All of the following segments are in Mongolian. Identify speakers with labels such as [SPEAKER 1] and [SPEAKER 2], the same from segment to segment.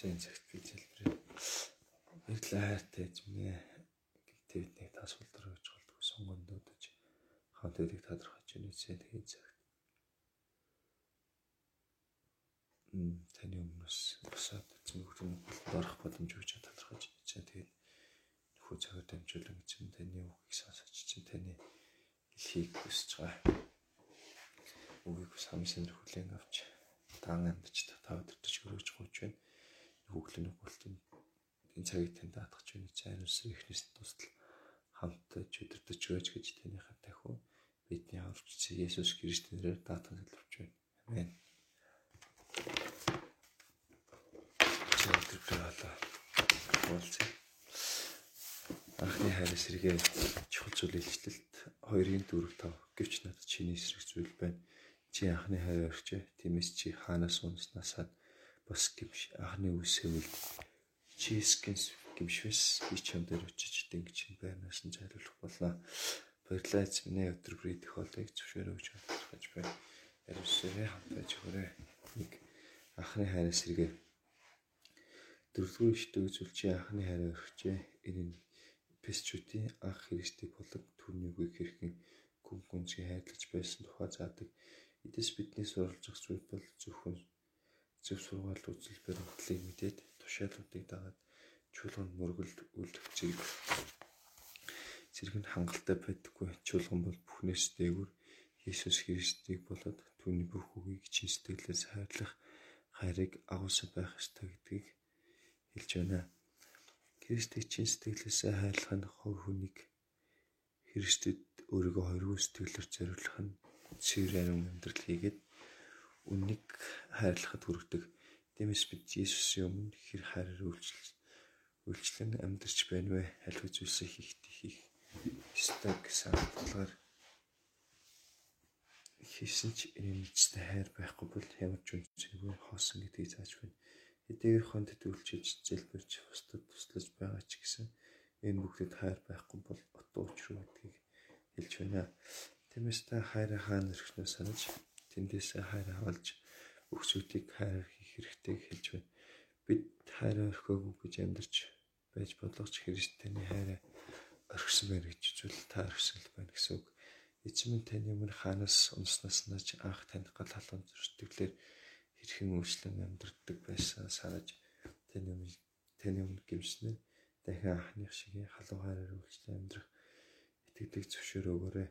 [SPEAKER 1] зэн цагт би залбирая. Баярлалаа хайртай эзэмнээ. Гэнтэй бидний тас болдор гэж болдгоо сонгонд дуудаж хамт эдийг тодорхойж өнөөсөө тэгээд цагт. Мм таны өмнөөс босоод бүгдийн болд орох боломж өгч тодорхойж өнөөсөө тэгээд нөхөө цагаар дамжуулан эзэн таны үгийг сонсож эзэн таны хэлхийг хүсэж байгаа. Үгийг самсын хүлээн авч таан амьдч та өдөртөж өрөөж гооч байна хүүхлэн болтон энэ цагийг танд даатгах үний цайн үсэр ихнээс тусдал хамтдаж өдөртөж байж гэж танийхаа дахин бидний аврагч Есүс Христосийн нэрээр даатган залбирч байна. Амен. Чөлтөрөлөө. Болцсон. Анхны хайр эсрэгээ чухал зүйл илчлэлт 2-ын 4-5 гэвч надад чиний эсрэг зүйл байна. Чи анхны хайр өрчөө. Тиймээс чи хаанаас унснасаа бас гимш анхны үсэвэл чискэнс гимшвэс би чамдэр очиж дэнг чин байнаас нь зайлуулах болно. Баярлалаа эзэмнээ өдөр бүрийн тохиолдлыг зөвшөөрөө өгч байна байна. Ярилцсараа хамтаж өгөөрэй. Нэг анхны хайраас сэргээ. Дөрөвдүгээр ишдэг зүйлчи анхны хайраа өргөжээ. Энэ нь Песчүүдийн анх Христийг болог түүний үгийг хэрхэн гүн гүнзгий хайрлаж байсан тухай заадаг. Эдээс бидний суралцах зүйл бол зөвхөн зөв сургаал үзэлбэр хөтлийг мэдээд тушаалуудыг дагаад чуулганд мөргөлд үлдэх зэрэг зэрэг нь хангалттай байдаггүй чуулган бол бүхнээс дээгүр Есүс Христийг болоод түүний бүх үгийг чин сэтгэлээс хайрлах хайрыг агуулсан байх ёстой гэдгийг хэлж байна. Христийг чин сэтгэлээс хайрлах нь хов хүнийг Христэд өөрийгөө хоёргүй сэтгэлээр зориулах нь цэвэр ариун амьдрал хийгээд үннийг хайрлахад хүргэдэг. Тиймээс бид Есүсийн өмнө хэр хайраар үйлчлэл үйлчлэн амьдарч байна вэ? Аль үзүүлсэ хийх хийх ёстой гэсэн баталгаар хийсэн ч энэ нэгцтэй хайр байхгүй бол ямар ч үнцэнгүй хоосон гэдгийг зааж байна. Хэдийгээр хонд төлчиж зэлбэрч бусдад туслаж байгаа ч гэсэн энэ бүгдэд хайр байхгүй бол отоо учруу гэдгийг хэлж байна. Тиймээс та хайраа хаана өрхнөө санаж тэндээсээ хайр авалж өгсүүдийг хайр хийх хэрэгтэйг хэлж байна. Бид хайраа орхиогүй гэж амьдарч байж бодлогоч Христэний хайраа орхисон байна гэж зүйл та орхисон байна гэсэн үг. Эзэм нь таны өмнө хаанаас унснаас нач анх таних гал халуун зүртгэлээр хэрхэн үйлчлэн амьдардаг байсан санаж таны өмнө таны өмнө гимснээр дахин анхных шиг халуун хайраар үйлчлэн амьдрах итгэдэг зөвшөөр өгөөрэй.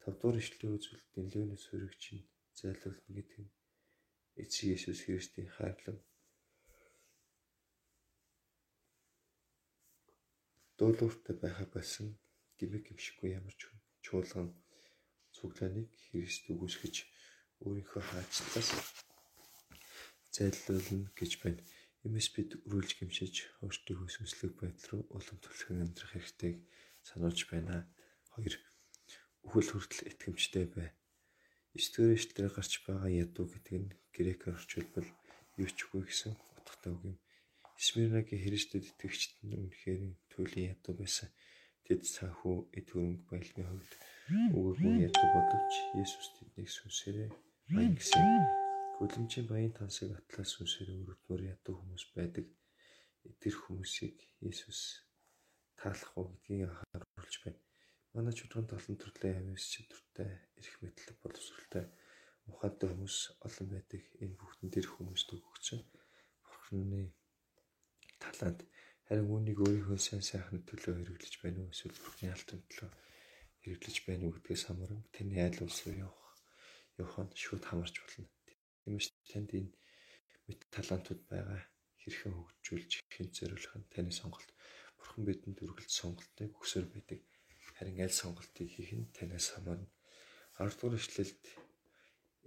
[SPEAKER 1] Тавдугаар ишлэлийн үзүүлэлт нэлээнээс хөрөгч нь зайлуулна гэдэг нь эцэг Иесус Христийн хайрлаг дуулууртай байха байсан гимиг гимшихгүй ямар ч чуулган цуглааныг Христ үгүйсгэж өөрийнхөө хаацлаас зайлуулна гэж байна. Имээс бид үрүүлж гимшиж өөртөө сүнслэг байдал руу улам түлхэн амьдрах хэрэгтэйг сануулж байна. 2. Үхэл хүртэл итгэмжтэй бай. 9-р эшлэлээр гарч байгаа ядуу гэдэг нь грекээр орчуулбал юу ч үгүй гэсэн утгатай үг юм. Смирнагийн Христэд итгэгчд нь үнэхээр туйлын ядуу байсан. Тэд санхүү эд хөрөнгө баялагын хувьд өгөөгүй ядуу боловч Есүс тэднийг сүнсээрээ баян гэсэн. Гүлэмжийн баян тансыг атлаас сүнсээрээ өрөвдмөр ядуу хүмүүс байдаг. Эдгэр хүмүүсийг Есүс таалах уу гэдгийг анхааруулж байна. Манай чуулганд олон төрлийн амьс чадвартай, эрх мэдлэг боловсралтай, ухаантай хүмүүс олон байдаг. Энэ бүхтэн дээр хүмүүст өгөгдсөн Бурхны талант харин үүнийг өөрийнхөө сайн сайхны төлөө хэрэглэж байна уу эсвэл Бурхны алтан төлөө хэрэглэж байна уу гэдгээс хамааран таны айл улс руу явах яваханд шууд хамарч болно. Тиймээс танд энэ мэд талантууд байгаа хэрхэн хөгжүүлж хэн зориулах нь таны сонголт. Бурхан бидэнд үргэлж сонголтыг өгсөөр байдаг харин аль сонголтыг хийх нь танаас хамаарна. 10 дугаар эшлэлд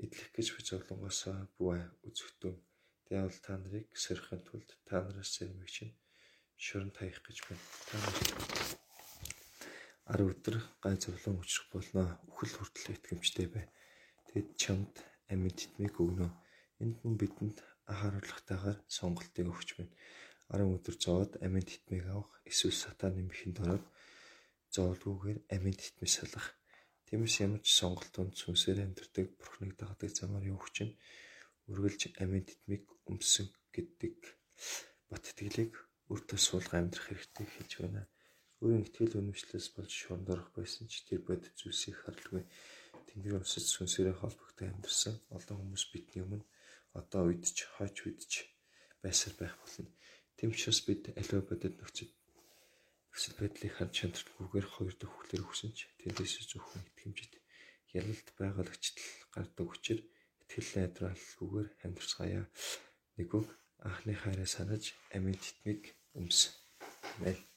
[SPEAKER 1] эдлэх гэж би зовлонгоос бүвэ үзэгдэн. Тэгвэл та нарыг сэрхийн тулд та нараас зэрмэг чинь шөрөнд таях гэж байна. Та нар 10 өдөр гай зовлон учрах болно. Үхэл хүртэл итгэмжтэй бай. Тэгэд чамд амьд тэтмийг өгнө. Энд хүн бидэнд анхааруулгатайгаар сонголтыг өгч байна. 10 өдөр зоод амьд тэтмийг авах эсвэл сатаны мэхэнд ороод зовлгүйгээр амьд тэтмэс салах. Тиймээс ямар ч сонголтонд сүнсээр амьдардаг бурхныг дагадаг замаар явах чинь үргэлж амьд тэтмийг өмсөн гэдэг бат итгэлийг үр тус суулга амьдрах хэрэгтэй хэлж байна. Өөрийн итгэл үнэмшлээс болж шуурд орох байсан ч тэр бодит зүйлсийг харлгүй Тэнгэрийн усад сүнсээрээ холбогдсон амьдарсан олон хүмүүс бидний өмнө одоо үед ч хойч үед ч байсаар байх болно. Тэм ч бас бид аливаа бодит нөхцөл нөхцөл байдлыг харж шантархгүйгээр хоёр дахь хүүхдэр өгсөн ч тэндээс зөвхөн итгэмжит ялалт байгаалагчдал гардаг учраас итгэл найдварлалгүйгээр амьдарцгаая. Нэгүг анхны хайраа санаж амийн титмиг өмс. Амен.